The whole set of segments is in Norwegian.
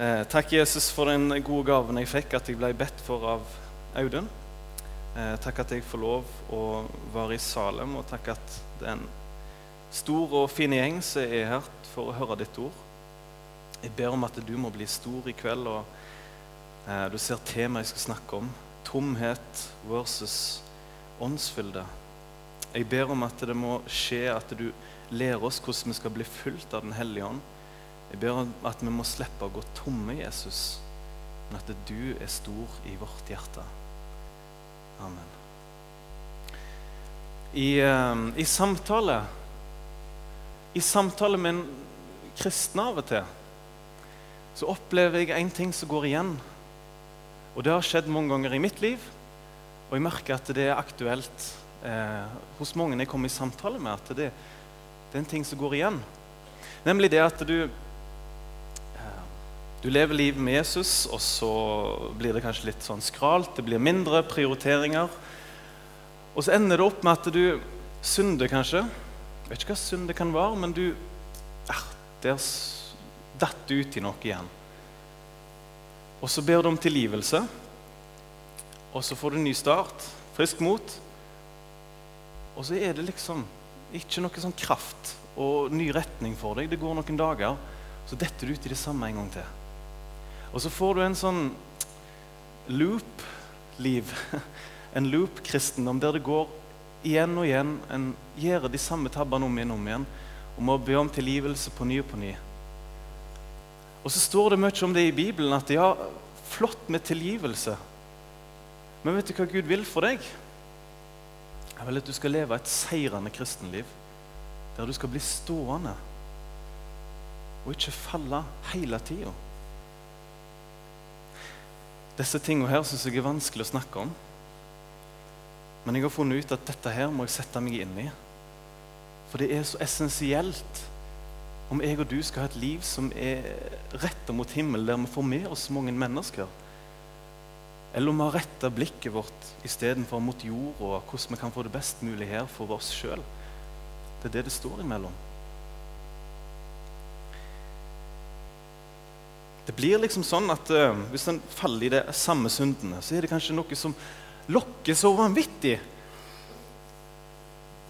Eh, takk, Jesus, for den gode gaven jeg fikk, at jeg ble bedt for av Audun. Eh, takk at jeg får lov å være i Salem, og takk at det er en stor og fin gjeng som er her for å høre ditt ord. Jeg ber om at du må bli stor i kveld, og eh, du ser temaet jeg skal snakke om. Tomhet versus åndsfylde. Jeg ber om at det må skje at du lærer oss hvordan vi skal bli fulgt av Den hellige ånd. Jeg ber om at vi må slippe å gå tomme, Jesus, men at du er stor i vårt hjerte. Amen. I, eh, i samtale I samtale med en kristen av og til så opplever jeg en ting som går igjen. Og det har skjedd mange ganger i mitt liv, og jeg merker at det er aktuelt eh, hos mange jeg kommer i samtale med. at det, det er en ting som går igjen. Nemlig det at du du lever livet med Jesus, og så blir det kanskje litt sånn skralt. Det blir mindre prioriteringer. Og så ender det opp med at du synder, kanskje. Jeg vet ikke hva synd det kan være, men du ah, Der datt du i noe igjen. Og så ber du om tilgivelse, og så får du en ny start, frisk mot. Og så er det liksom ikke noe sånn kraft og ny retning for deg. Det går noen dager, så detter du ut i det samme en gang til. Og så får du en sånn loop-liv. En loop-kristendom der det går igjen og igjen. En gjør de samme tabbene om igjen og om igjen. Og må be om tilgivelse på ny og på ny. Og så står det mye om det i Bibelen, at ja, flott med tilgivelse. Men vet du hva Gud vil for deg? Jeg vil at du skal leve et seirende kristenliv. Der du skal bli stående og ikke falle hele tida. Disse tingene her syns jeg er vanskelig å snakke om. Men jeg har funnet ut at dette her må jeg sette meg inn i. For det er så essensielt om jeg og du skal ha et liv som er retta mot himmelen, der vi får med oss mange mennesker. Eller om vi har retta blikket vårt istedenfor mot jord, og hvordan vi kan få det best mulig her for oss sjøl. Det er det det står imellom. Det blir liksom sånn at uh, Hvis en faller i det samme syndene, så er det kanskje noe som lokker så vanvittig.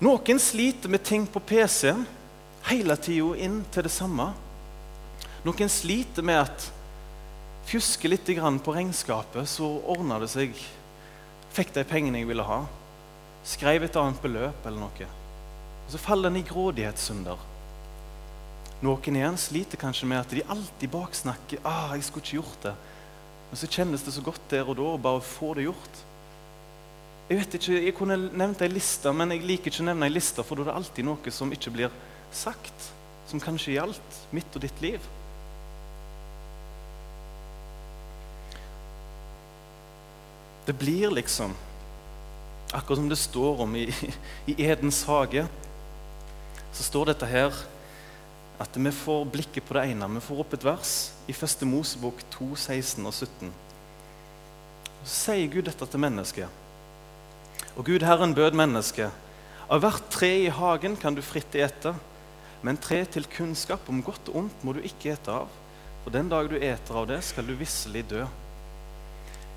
Noen sliter med ting på PC-en hele tida inn til det samme. Noen sliter med at fjusker litt på regnskapet, så ordna det seg. Fikk de pengene jeg ville ha. Skrev et annet beløp eller noe. Og så faller en i grådighetssynder. Noen igjen sliter kanskje med at de alltid baksnakker. ah, jeg skulle ikke gjort det. Men så kjennes det så godt der og da å bare få det gjort. Jeg vet ikke, jeg kunne nevnt ei liste, men jeg liker ikke å nevne ei liste, for da er det alltid noe som ikke blir sagt, som kanskje gjaldt mitt og ditt liv. Det blir liksom akkurat som det står om i, i Edens hage. Så står dette her at vi får blikket på det ene. Vi får opp et vers i 1. Mosebok 2, 16 og 17. Så sier Gud dette til mennesket. Og Gud Herren bød mennesket. Av hvert tre i hagen kan du fritt ete, men tre til kunnskap om godt og ondt må du ikke ete av. For den dag du eter av det, skal du visselig dø.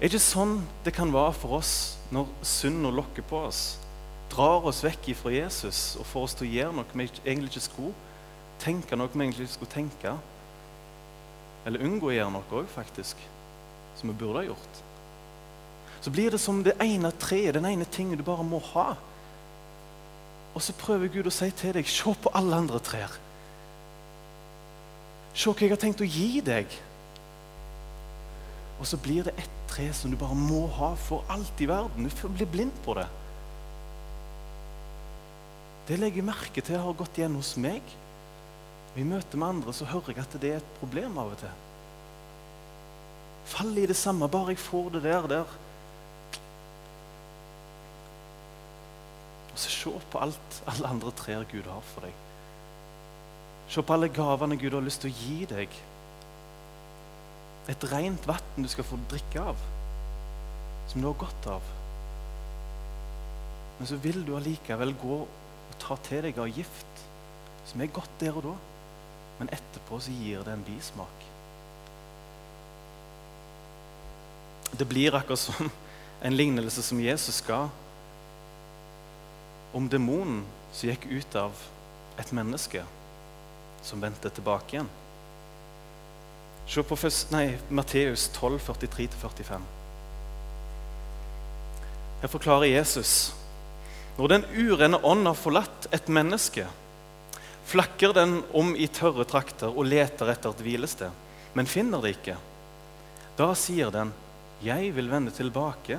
Er det ikke sånn det kan være for oss når synden lokker på oss? Drar oss vekk ifra Jesus og får oss til å gjøre noe vi egentlig ikke skulle? Tenke noe vi egentlig skulle tenke? Eller unngå å gjøre noe òg, faktisk, som vi burde ha gjort? Så blir det som det ene treet, den ene tingen du bare må ha. Og så prøver Gud å si til deg se på alle andre trær. Se hva jeg har tenkt å gi deg. Og så blir det ett tre som du bare må ha for alt i verden. Du blir blind på det. Det legger jeg merke til har gått igjen hos meg. I møte med andre så hører jeg at det er et problem av og til. Faller i det samme, bare jeg får det der, der. Og så se på alt alle andre trær Gud har for deg. Se på alle gavene Gud har lyst til å gi deg. Et rent vann du skal få drikke av, som du har godt av. Men så vil du allikevel gå og ta til deg av gift, som er godt der og da, men etterpå så gir det en bismak. Det blir akkurat som en lignelse som Jesus ga om demonen som gikk ut av et menneske som vendte tilbake igjen. Se på først, nei, Matteus 12, 43-45. Her forklarer Jesus når den urene ånd har forlatt et menneske, flakker den om i tørre trakter og leter etter et hvilested, men finner det ikke. Da sier den, 'Jeg vil vende tilbake,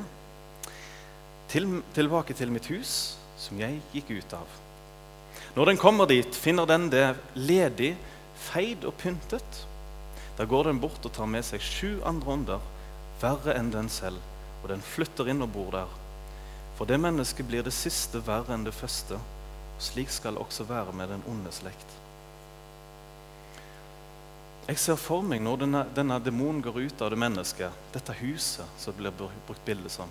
til, tilbake til mitt hus, som jeg gikk ut av.' Når den kommer dit, finner den det ledig, feid og pyntet. Da går den bort og tar med seg sju andre ånder, verre enn den selv, og den flytter inn og bor der. For det mennesket blir det siste verre enn det første. Slik skal det også være med den onde slekt. Jeg ser for meg når denne, denne demonen går ut av det mennesket, dette huset som blir brukt bilde som.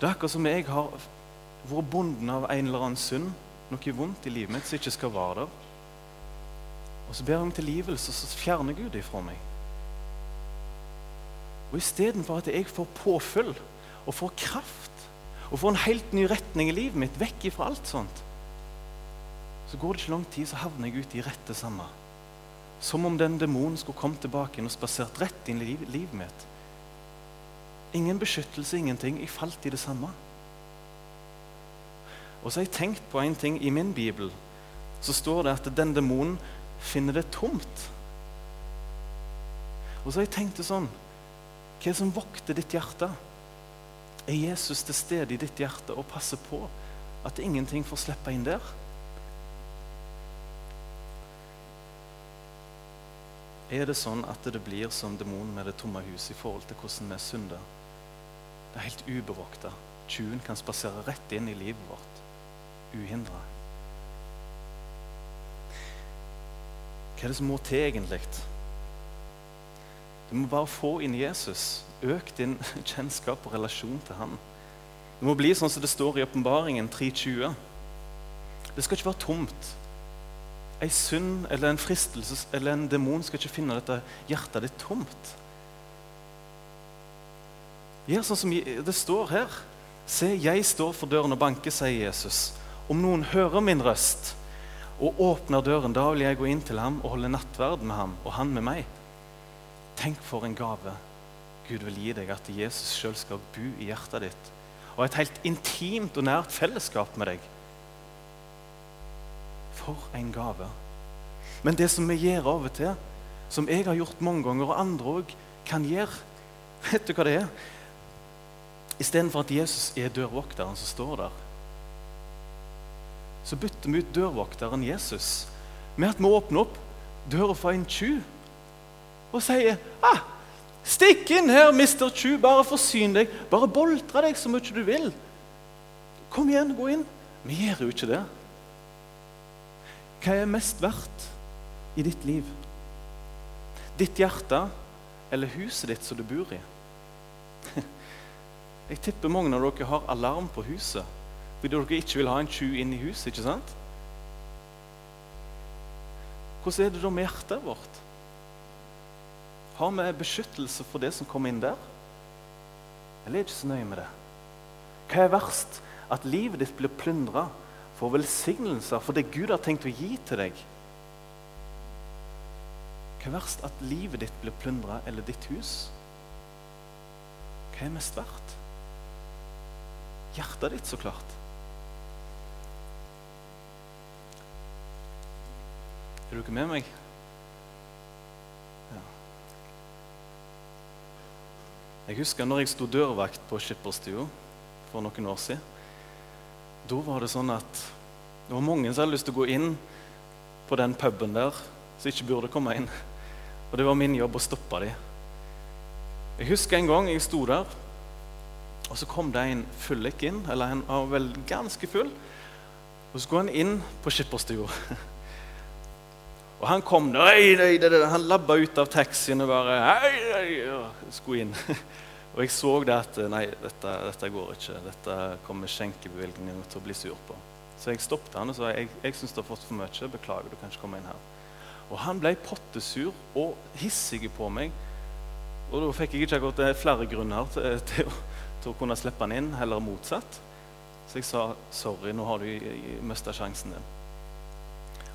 Det er akkurat som jeg har vært bonden av en eller annen synd, noe vondt i livet mitt som ikke skal være der. Og så ber jeg om tilgivelse, og så fjerner Gud det fra meg. Og istedenfor at jeg får påfyll og får kraft og får en helt ny retning i livet mitt, vekk ifra alt sånt, så går det ikke lang tid, så havner jeg ute i rett det samme. Som om den demonen skulle kommet tilbake og spasert rett inn i liv, livet mitt. Ingen beskyttelse, ingenting. Jeg falt i det samme. Og så har jeg tenkt på en ting i min bibel. Så står det at den demonen finner det tomt. Og så har jeg tenkt det sånn Hva er det som vokter ditt hjerte? Er Jesus til stede i ditt hjerte og passer på at ingenting får slippe inn der? Er det sånn at det blir som demonen med det tomme huset i forhold til hvordan vi synder? Det er helt ubevokta. Tjuven kan spasere rett inn i livet vårt uhindra. Hva er det som må til egentlig? Du må bare få inn Jesus. Øk din kjennskap og relasjon til han. Det må bli sånn som det står i Åpenbaringen 3.20. Det skal ikke være tomt. En synd eller en fristelse eller en demon skal ikke finne dette hjertet ditt tomt. Gjør sånn som det står her. Se, jeg står for døren og banker, sier Jesus. Om noen hører min røst og åpner døren, da vil jeg gå inn til ham og holde nattverd med ham, og han med meg. Tenk for en gave Gud vil gi deg, at Jesus sjøl skal bo i hjertet ditt. Og et helt intimt og nært fellesskap med deg. For en gave. Men det som vi gjør av og til, som jeg har gjort mange ganger, og andre òg kan gjøre Vet du hva det er? Istedenfor at Jesus er dørvokteren som står der, så bytter vi ut dørvokteren Jesus med at vi åpner opp døra for en tjuv og sier ah, 'Stikk inn her, mister tjuv. Bare forsyn deg. Bare boltre deg så mye du vil.' Kom igjen, gå inn. Vi gjør jo ikke det. Hva er mest verdt i ditt liv? Ditt hjerte eller huset ditt som du bor i? Jeg tipper mange av dere har alarm på huset fordi dere ikke vil ha en tjuv inn i huset. ikke sant? Hvordan er det da med hjertet vårt? Har vi beskyttelse for det som kommer inn der? Eller er ikke så nøye med det? Hva er verst? At livet ditt blir plyndra for velsignelser, for det Gud har tenkt å gi til deg? Hva er verst? At livet ditt blir plyndra, eller ditt hus? Hva er mest verdt? Hjertet ditt, så klart. Er du ikke med meg? Ja. Jeg husker når jeg sto dørvakt på Skipperstua for noen år siden. Da var det sånn at det var mange som hadde lyst til å gå inn på den puben der, som ikke burde komme inn. Og det var min jobb å stoppe dem. Jeg husker en gang jeg sto der, og så kom det en fullik inn. Eller han var vel ganske full. Og så går han inn på Skipperstua. Og han kom nei, nei, nei, Han labba ut av taxien og bare hei, hei, skulle inn. Og jeg så det at nei, dette, dette går ikke. Dette kommer skjenkebevilgningen til å bli sur på. Så jeg stoppet han og sa jeg, jeg syns du har fått for mye. Beklager, du kan ikke komme inn her. Og han ble pottesur og hissig på meg Og da fikk jeg ikke akkurat eh, flere grunner til, til, å, til å kunne slippe han inn, heller motsatt. Så jeg sa sorry, nå har du mista sjansen din.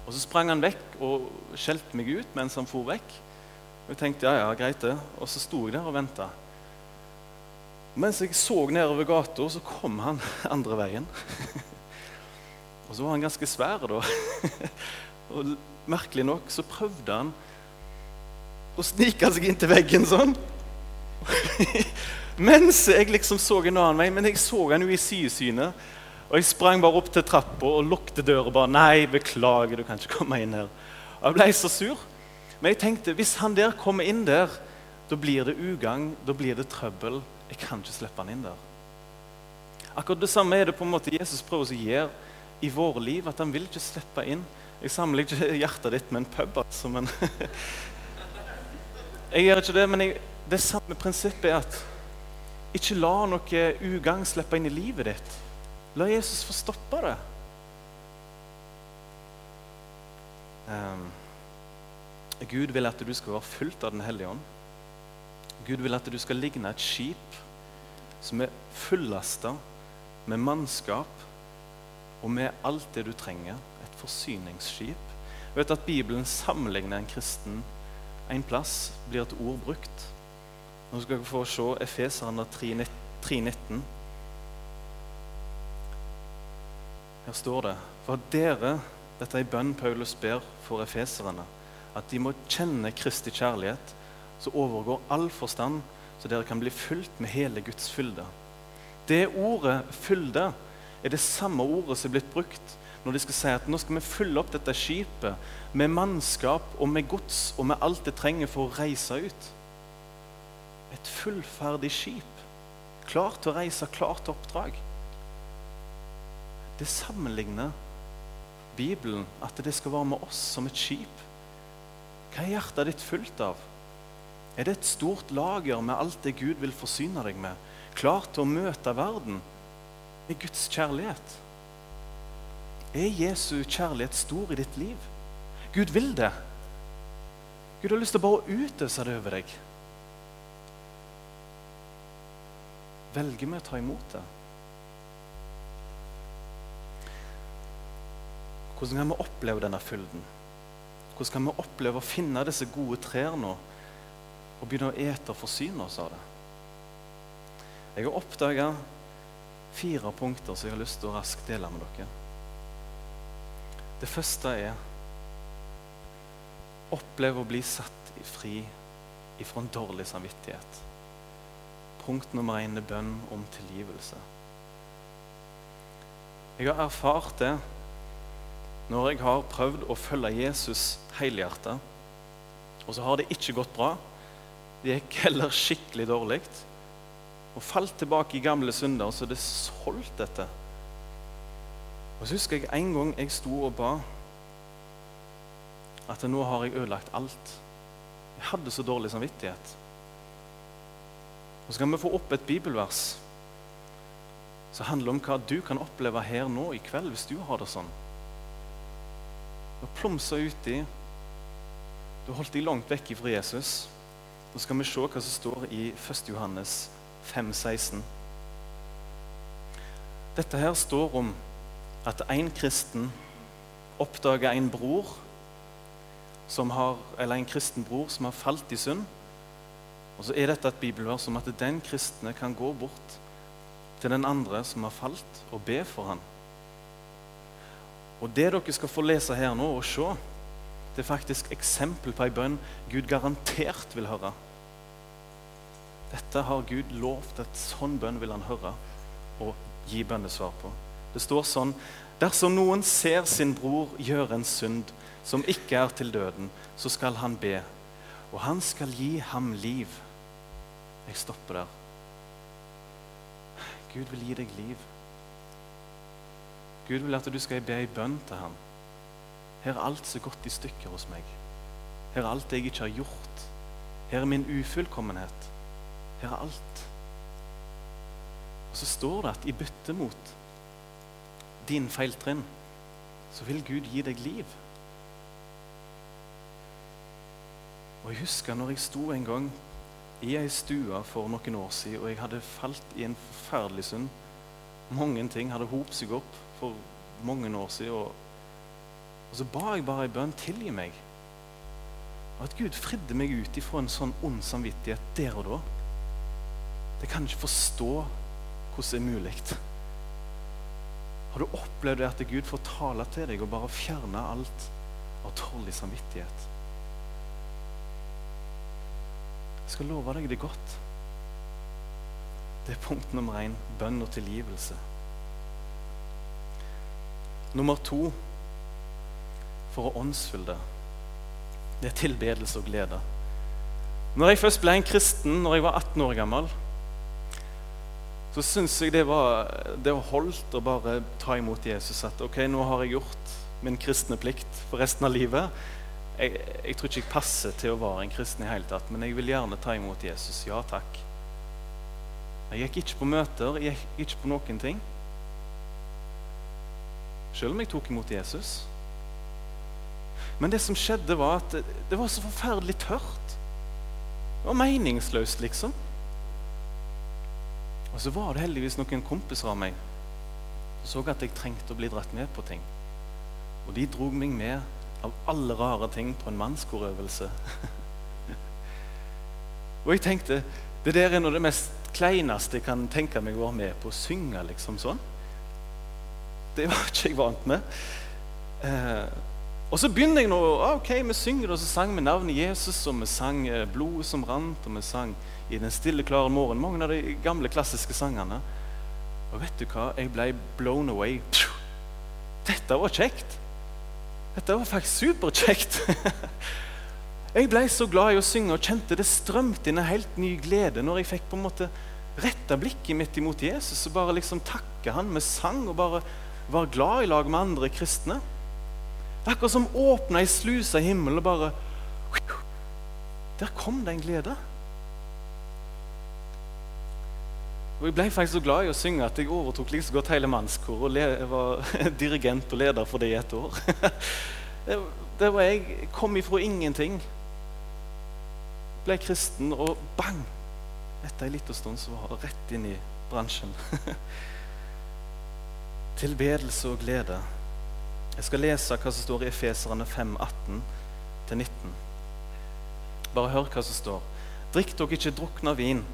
Og så sprang han vekk og skjelte meg ut mens han for vekk. Og jeg tenkte ja, ja, greit det. Og så sto jeg der og venta. Mens jeg så nedover gata, så kom han andre veien. og så var han ganske svær, da. og merkelig nok så prøvde han å snike seg inntil veggen sånn. Mens jeg liksom så en annen vei, men jeg så han jo i sidesynet. Og jeg sprang bare opp til trappa og lukket døra. bare, 'Nei, beklager, du kan ikke komme inn her.' Og Jeg ble så sur. Men jeg tenkte hvis han der kommer inn der, da blir det ugagn, da blir det trøbbel. Jeg kan ikke slippe han inn der. Akkurat det samme er det på en måte Jesus prøver å gjøre i våre liv. At han vil ikke slippe inn. Jeg samler ikke hjertet ditt med en pub, altså, men Jeg gjør ikke det, men jeg, det samme prinsippet er at ikke la noe ugagn slippe inn i livet ditt. La Jesus få stoppe det. Um, Gud vil at du skal være fullt av Den hellige ånd. Gud vil at du skal ligne et skip som er fullasta med mannskap og med alt det du trenger. Et forsyningsskip. Jeg vet at Bibelen sammenligner en kristen en plass, blir et ord brukt. Nå skal dere få se Efeserne 3,19. Her står det For dere, dette er en bønn Paulus ber for efeserne, at de må kjenne Kristi kjærlighet, som overgår all forstand, så dere kan bli fulgt med hele Guds fylde. Det ordet 'fylde' er det samme ordet som er blitt brukt når de skal si at nå skal vi fylle opp dette skipet med mannskap og med gods og med alt det trenger for å reise ut. Et fullferdig skip, klart til å reise, klart til oppdrag. Det sammenligner Bibelen, at det skal være med oss som et skip. Hva er hjertet ditt fullt av? Er det et stort lager med alt det Gud vil forsyne deg med, klart til å møte verden med Guds kjærlighet? Er Jesu kjærlighet stor i ditt liv? Gud vil det. Gud har lyst til å bare utøse det over deg. Velger vi å ta imot det? Hvordan kan vi oppleve denne fylden? Hvordan kan vi oppleve å finne disse gode trærne og begynne å ete og forsyne oss av det? Jeg har oppdaga fire punkter som jeg har lyst til å raskt dele med dere. Det første er Opplev å bli satt fri ifra en dårlig samvittighet. Punkt nummer én er bønn om tilgivelse. Jeg har erfart det når jeg har prøvd å følge Jesus helhjertet, og så har det ikke gått bra, det gikk heller skikkelig dårlig, og falt tilbake i gamle synder, så det solgt dette. Og så husker jeg en gang jeg sto og ba at nå har jeg ødelagt alt. Jeg hadde så dårlig samvittighet. Og Så kan vi få opp et bibelvers som handler om hva du kan oppleve her nå i kveld hvis du har det sånn og plumsa uti. Du holdt deg langt vekk fra Jesus. Nå skal vi se hva som står i 1. Johannes 5, 16. Dette her står om at en kristen oppdager en bror som har, eller en kristen bror som har falt i synd. Og så er dette et bibelvers om at den kristne kan gå bort til den andre som har falt, og be for ham. Og det dere skal få lese her nå og se, det er faktisk eksempel på ei bønn Gud garantert vil høre. Dette har Gud lovt at sånn bønn vil han høre og gi bønnesvar på. Det står sånn Dersom noen ser sin bror gjøre en synd som ikke er til døden, så skal han be, og han skal gi ham liv. Jeg stopper der. Gud vil gi deg liv. Gud vil at du skal be i bønn til ham. Her er alt så godt i stykker hos meg. Her er alt jeg ikke har gjort. Her er min ufullkommenhet. Her er alt. Og så står det at i bytte mot din feiltrinn, så vil Gud gi deg liv. Og Jeg husker når jeg sto en gang i ei stue for noen år siden, og jeg hadde falt i en forferdelig synd. Mange ting hadde hopet seg opp for mange år siden. Og, og så ba jeg bare ei bønn tilgi meg. Og at Gud fridde meg ut ifra en sånn ond samvittighet der og da. Det kan ikke forstå hvordan det er mulig. Har du opplevd at Gud får tale til deg og bare fjerne alt av tårlig samvittighet? Jeg skal love deg det godt. Det er punkt nummer én bønn og tilgivelse. Nummer to for å åndsfylle det. Det er tilbedelse og glede. Når jeg først ble en kristen når jeg var 18 år gammel, så syns jeg det var, det holdt å bare ta imot Jesus. At ok, nå har jeg gjort min kristne plikt for resten av livet. Jeg, jeg, tror ikke jeg passer til å være en kristen i hele tatt, men jeg vil gjerne ta imot Jesus. Ja takk. Jeg gikk ikke på møter, jeg gikk ikke på noen ting. Selv om jeg tok imot Jesus. Men det som skjedde, var at det, var så forferdelig tørt. Det var meningsløst, liksom. Og så var det heldigvis noen kompiser av meg som så at jeg trengte å bli dratt med på ting. Og de drog meg med av alle rare ting på en mannskorøvelse. og jeg tenkte det der er noe av det mest kleineste jeg kan tenke meg å være med på å synge. liksom sånn. Det var ikke jeg vant med. Eh, og så begynner jeg nå. Ah, ok, Vi synger, og så sang vi navnet Jesus, og vi sang eh, 'Blodet som rant', og vi sang i den stille, klare morgen. Mange av de gamle, klassiske sangene. Og vet du hva? Jeg ble blown away. Dette var kjekt. Dette var faktisk superkjekt. jeg ble så glad i å synge og kjente det strømte inn en helt ny glede når jeg fikk på en måte retta blikket mitt imot Jesus og bare liksom takke han med sang og bare være glad i lag med andre kristne. Det er akkurat som åpna ei sluse i himmelen og bare Der kom det en glede. Og Jeg ble faktisk så glad i å synge at jeg overtok like godt hele mannskoret og var dirigent og leder for det i et år. det, var jeg. Kom ifra ingenting. Ble kristen, og bang! Etter en liten stund så var jeg rett inn i bransjen. Tilbedelse og glede. Jeg skal lese hva som står i Efeserne 5, 18-19. Bare hør hva som står. Drikk dere ikke drukne av vin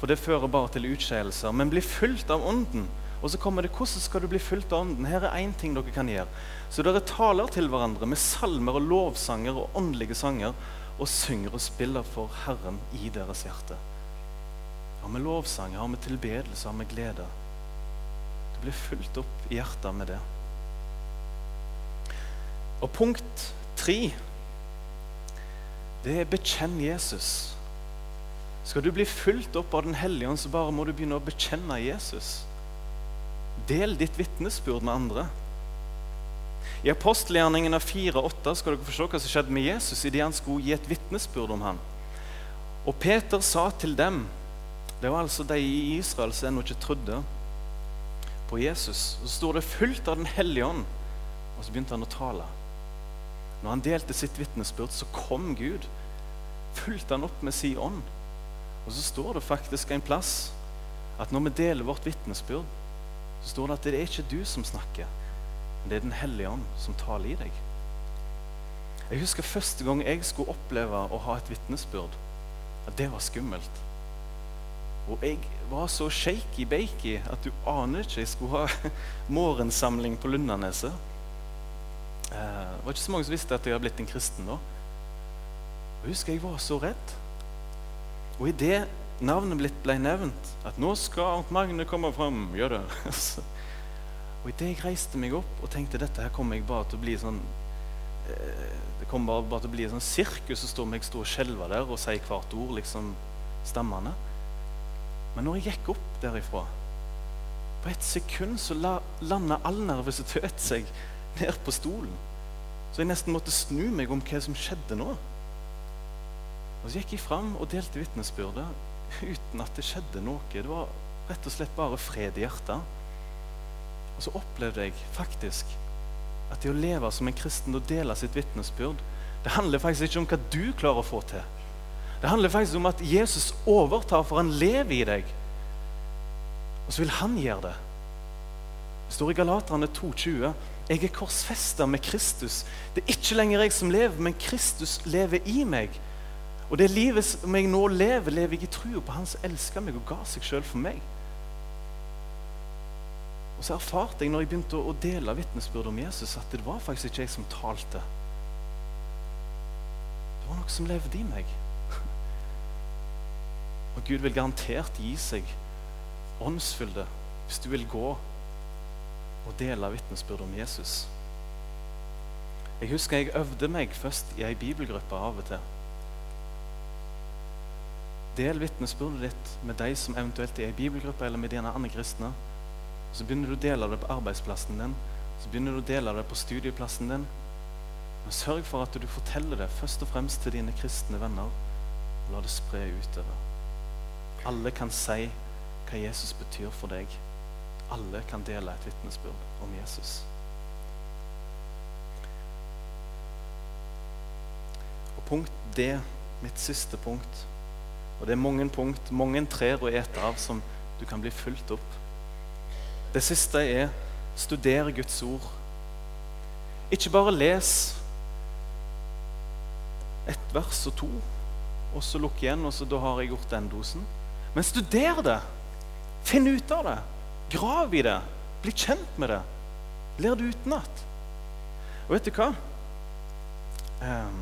for det fører bare til utskeielser. Men bli fulgt av Ånden. Og så kommer det hvordan skal du bli fulgt av Ånden? Her er én ting dere kan gjøre. Så dere taler til hverandre med salmer og lovsanger og åndelige sanger og synger og spiller for Herren i deres hjerte. Har vi lovsanger, har vi tilbedelse, har vi glede. Du blir fulgt opp i hjertet med det. Og punkt tre, det er bekjenn Jesus. Skal du bli fulgt opp av Den hellige ånd, så bare må du begynne å bekjenne Jesus. Del ditt vitnesbyrd med andre. I apostelgjerningene 4-8 skal dere få se hva som skjedde med Jesus idet han skulle gi et vitnesbyrd om ham. Og Peter sa til dem Det var altså de i Israel som ennå ikke trodde på Jesus. Så står det 'fullt av Den hellige ånd', og så begynte han å tale. Når han delte sitt vitnesbyrd, så kom Gud. Fulgte han opp med sin ånd. Og så står det faktisk en plass at når vi deler vårt vitnesbyrd, så står det at det er ikke du som snakker, men det er Den hellige ånd som taler i deg. Jeg husker første gang jeg skulle oppleve å ha et vitnesbyrd. At det var skummelt. Og jeg var så shaky-baky at du aner ikke. Jeg skulle ha morgensamling på Lundaneset. Eh, det var ikke så mange som visste at jeg hadde blitt en kristen da. Jeg husker jeg var så redd. Og idet navnet blitt ble nevnt, at nå skal Arnt Magne komme fram Gjør det. og idet jeg reiste meg opp og tenkte dette her kommer jeg bare til å bli sånn eh, Det kommer bare, bare til å bli sånn sirkus og stå meg stå og skjelve der og si hvert ord, liksom stammende. Men når jeg gikk opp derifra På et sekund så la, landa all nervøsitet seg ned på stolen. Så jeg nesten måtte snu meg om hva som skjedde nå. Og Så gikk jeg fram og delte vitnesbyrdet uten at det skjedde noe. Det var rett og slett bare fred i hjertet. Og så opplevde jeg faktisk at det å leve som en kristen og dele sitt vitnesbyrd, det handler faktisk ikke om hva du klarer å få til. Det handler faktisk om at Jesus overtar, for han lever i deg. Og så vil han gjøre det. Det står i Galaterne 2,20.: Jeg er korsfesta med Kristus. Det er ikke lenger jeg som lever, men Kristus lever i meg. Og det livet som jeg nå lever, lever jeg i trua på Han som elska meg og ga seg sjøl for meg. Og så erfarte jeg når jeg begynte å dele vitnesbyrd om Jesus, at det var faktisk ikke jeg som talte. Det var noe som levde i meg. Og Gud vil garantert gi seg åndsfylde hvis du vil gå og dele vitnesbyrd om Jesus. Jeg husker jeg øvde meg først i ei bibelgruppe av og til. Del vitnesbyrdet ditt med de som eventuelt er i bibelgruppe eller med dine andre kristne. Så begynner du å dele det på arbeidsplassen din, så begynner du å dele det på studieplassen din. Men sørg for at du forteller det først og fremst til dine kristne venner, og la det spre utover. Alle kan si hva Jesus betyr for deg. Alle kan dele et vitnesbyrd om Jesus. Og punkt D, mitt siste punkt og Det er mange punkt, mange trær å ete av som du kan bli fulgt opp. Det siste er studere Guds ord. Ikke bare les ett vers og to, og så lukk igjen, og så da har jeg gjort den dosen. Men studer det. Finn ut av det. Grav i det. Bli kjent med det. Lær det utenat. Og vet du hva? Um,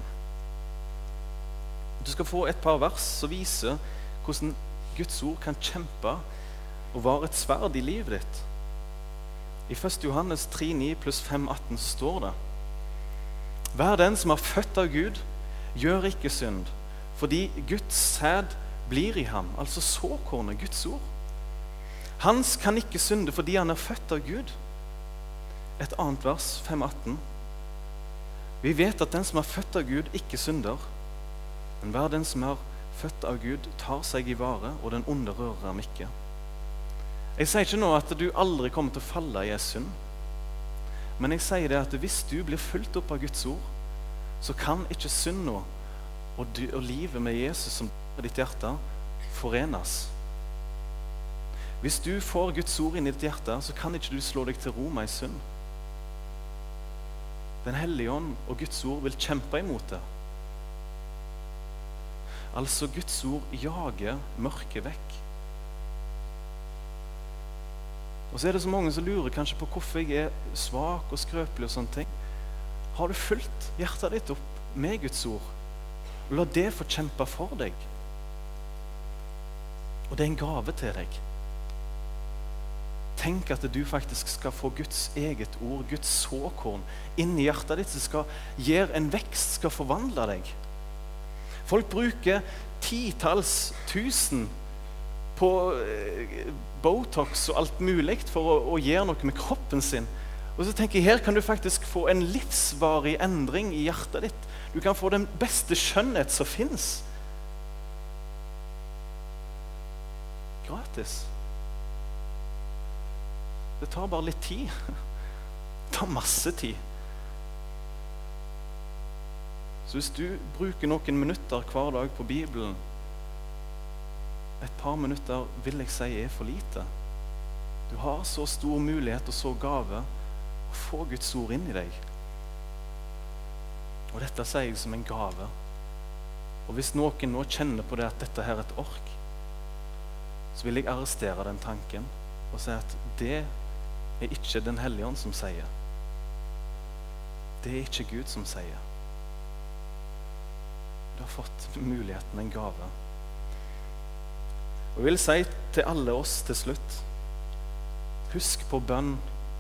du skal få et par vers som viser hvordan Guds ord kan kjempe og være et sverd i livet ditt. I 1. Johannes 3,9 pluss 5,18 står det Vær den som er født av Gud, gjør ikke synd, fordi Guds sæd blir i ham, altså såkornet, Guds ord. Hans kan ikke synde fordi han er født av Gud. Et annet vers, 5,18. Vi vet at den som er født av Gud, ikke synder. Men hver den som er født av Gud, tar seg i vare, og den onde rører ham ikke. Jeg sier ikke nå at du aldri kommer til å falle i ei synd. Men jeg sier det at hvis du blir fulgt opp av Guds ord, så kan ikke synda og, og, livet med Jesus som er ditt hjerte, forenes. Hvis du får Guds ord inn i ditt hjerte, så kan ikke du slå deg til ro med ei synd. Den hellige ånd og Guds ord vil kjempe imot det. Altså Guds ord jager mørket vekk. Og så er det så mange som lurer kanskje på hvorfor jeg er svak og skrøpelig. og sånne ting. Har du fulgt hjertet ditt opp med Guds ord? La det få kjempe for deg. Og det er en gave til deg. Tenk at du faktisk skal få Guds eget ord, Guds såkorn, inn i hjertet ditt, som skal gjøre en vekst, skal forvandle deg. Folk bruker titalls tusen på eh, Botox og alt mulig for å, å, gjøre noe med kroppen sin. Og så tenker jeg, Her kan du faktisk få en livsvarig endring i hjertet ditt. Du kan få den beste skjønnhet som fins. Gratis. Det tar bare litt tid. Det tar masse tid. Så hvis du bruker noen minutter hver dag på Bibelen Et par minutter vil jeg si er for lite. Du har så stor mulighet og så gave å få Guds ord inn i deg. Og dette sier jeg som en gave. Og hvis noen nå kjenner på det at dette her er et ork, så vil jeg arrestere den tanken og si at det er ikke Den hellige ånd som sier. Det er ikke Gud som sier. Du har fått muligheten, en gave. Og Jeg vil si til alle oss til slutt Husk på bønn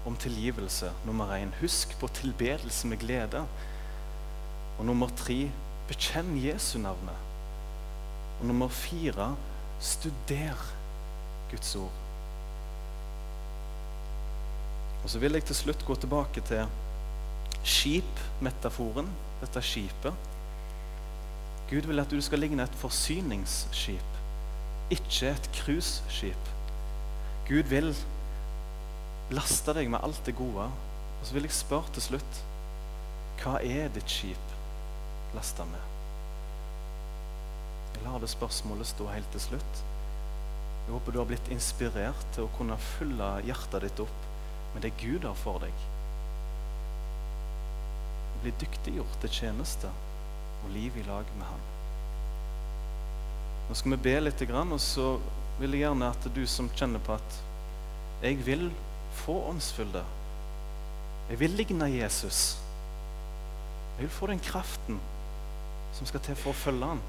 om tilgivelse, nummer én. Husk på tilbedelse med glede. Og nummer tre bekjenn Jesu navnet. Og nummer fire studer Guds ord. Og Så vil jeg til slutt gå tilbake til skipmetaforen, dette skipet. Gud vil at du skal ligne et forsyningsskip, ikke et cruiseskip. Gud vil laste deg med alt det gode. Og så vil jeg spørre til slutt hva er ditt skip lasta med? Jeg lar det spørsmålet stå helt til slutt. Jeg håper du har blitt inspirert til å kunne fylle hjertet ditt opp med det Gud har for deg. Bli dyktiggjort til tjeneste og liv i lag med Han. Nå skal vi be litt, og så vil jeg gjerne at du som kjenner på at jeg vil få åndsfylde. Jeg vil ligne Jesus. Jeg vil få den kraften som skal til for å følge han.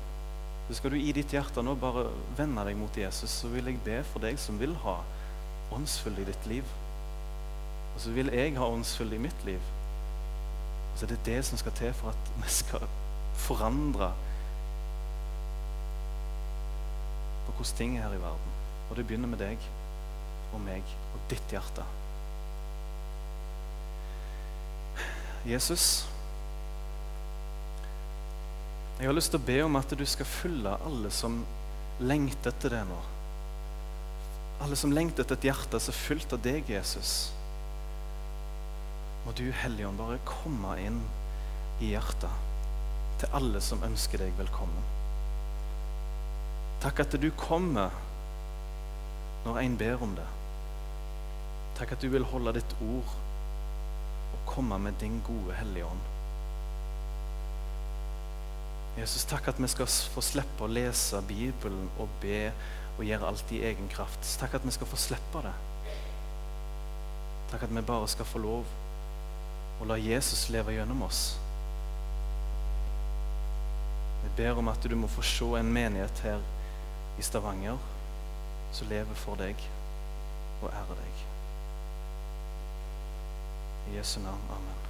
Så skal du i ditt hjerte nå bare vende deg mot Jesus, så vil jeg be for deg som vil ha åndsfylde i ditt liv. Og så vil jeg ha åndsfylde i mitt liv. Så er det det som skal til for at vi skal forandre på hvordan ting er her i verden. Og det begynner med deg og meg og ditt hjerte. Jesus, jeg har lyst til å be om at du skal fylle alle som lengter etter det nå. Alle som lengter etter et hjerte som er fylt av deg, Jesus. Må du, Helligånd, bare komme inn i hjertet til alle som ønsker deg velkommen. Takk at du kommer når en ber om det. Takk at du vil holde ditt ord og komme med din gode Hellige Ånd. Jesus, takk at vi skal få slippe å lese Bibelen og be og gjøre alt i egen kraft. Takk at vi skal få slippe det. Takk at vi bare skal få lov å la Jesus leve gjennom oss. Ber om at du må få se en menighet her i Stavanger som lever for deg og ærer deg. I Jesu navn. Amen.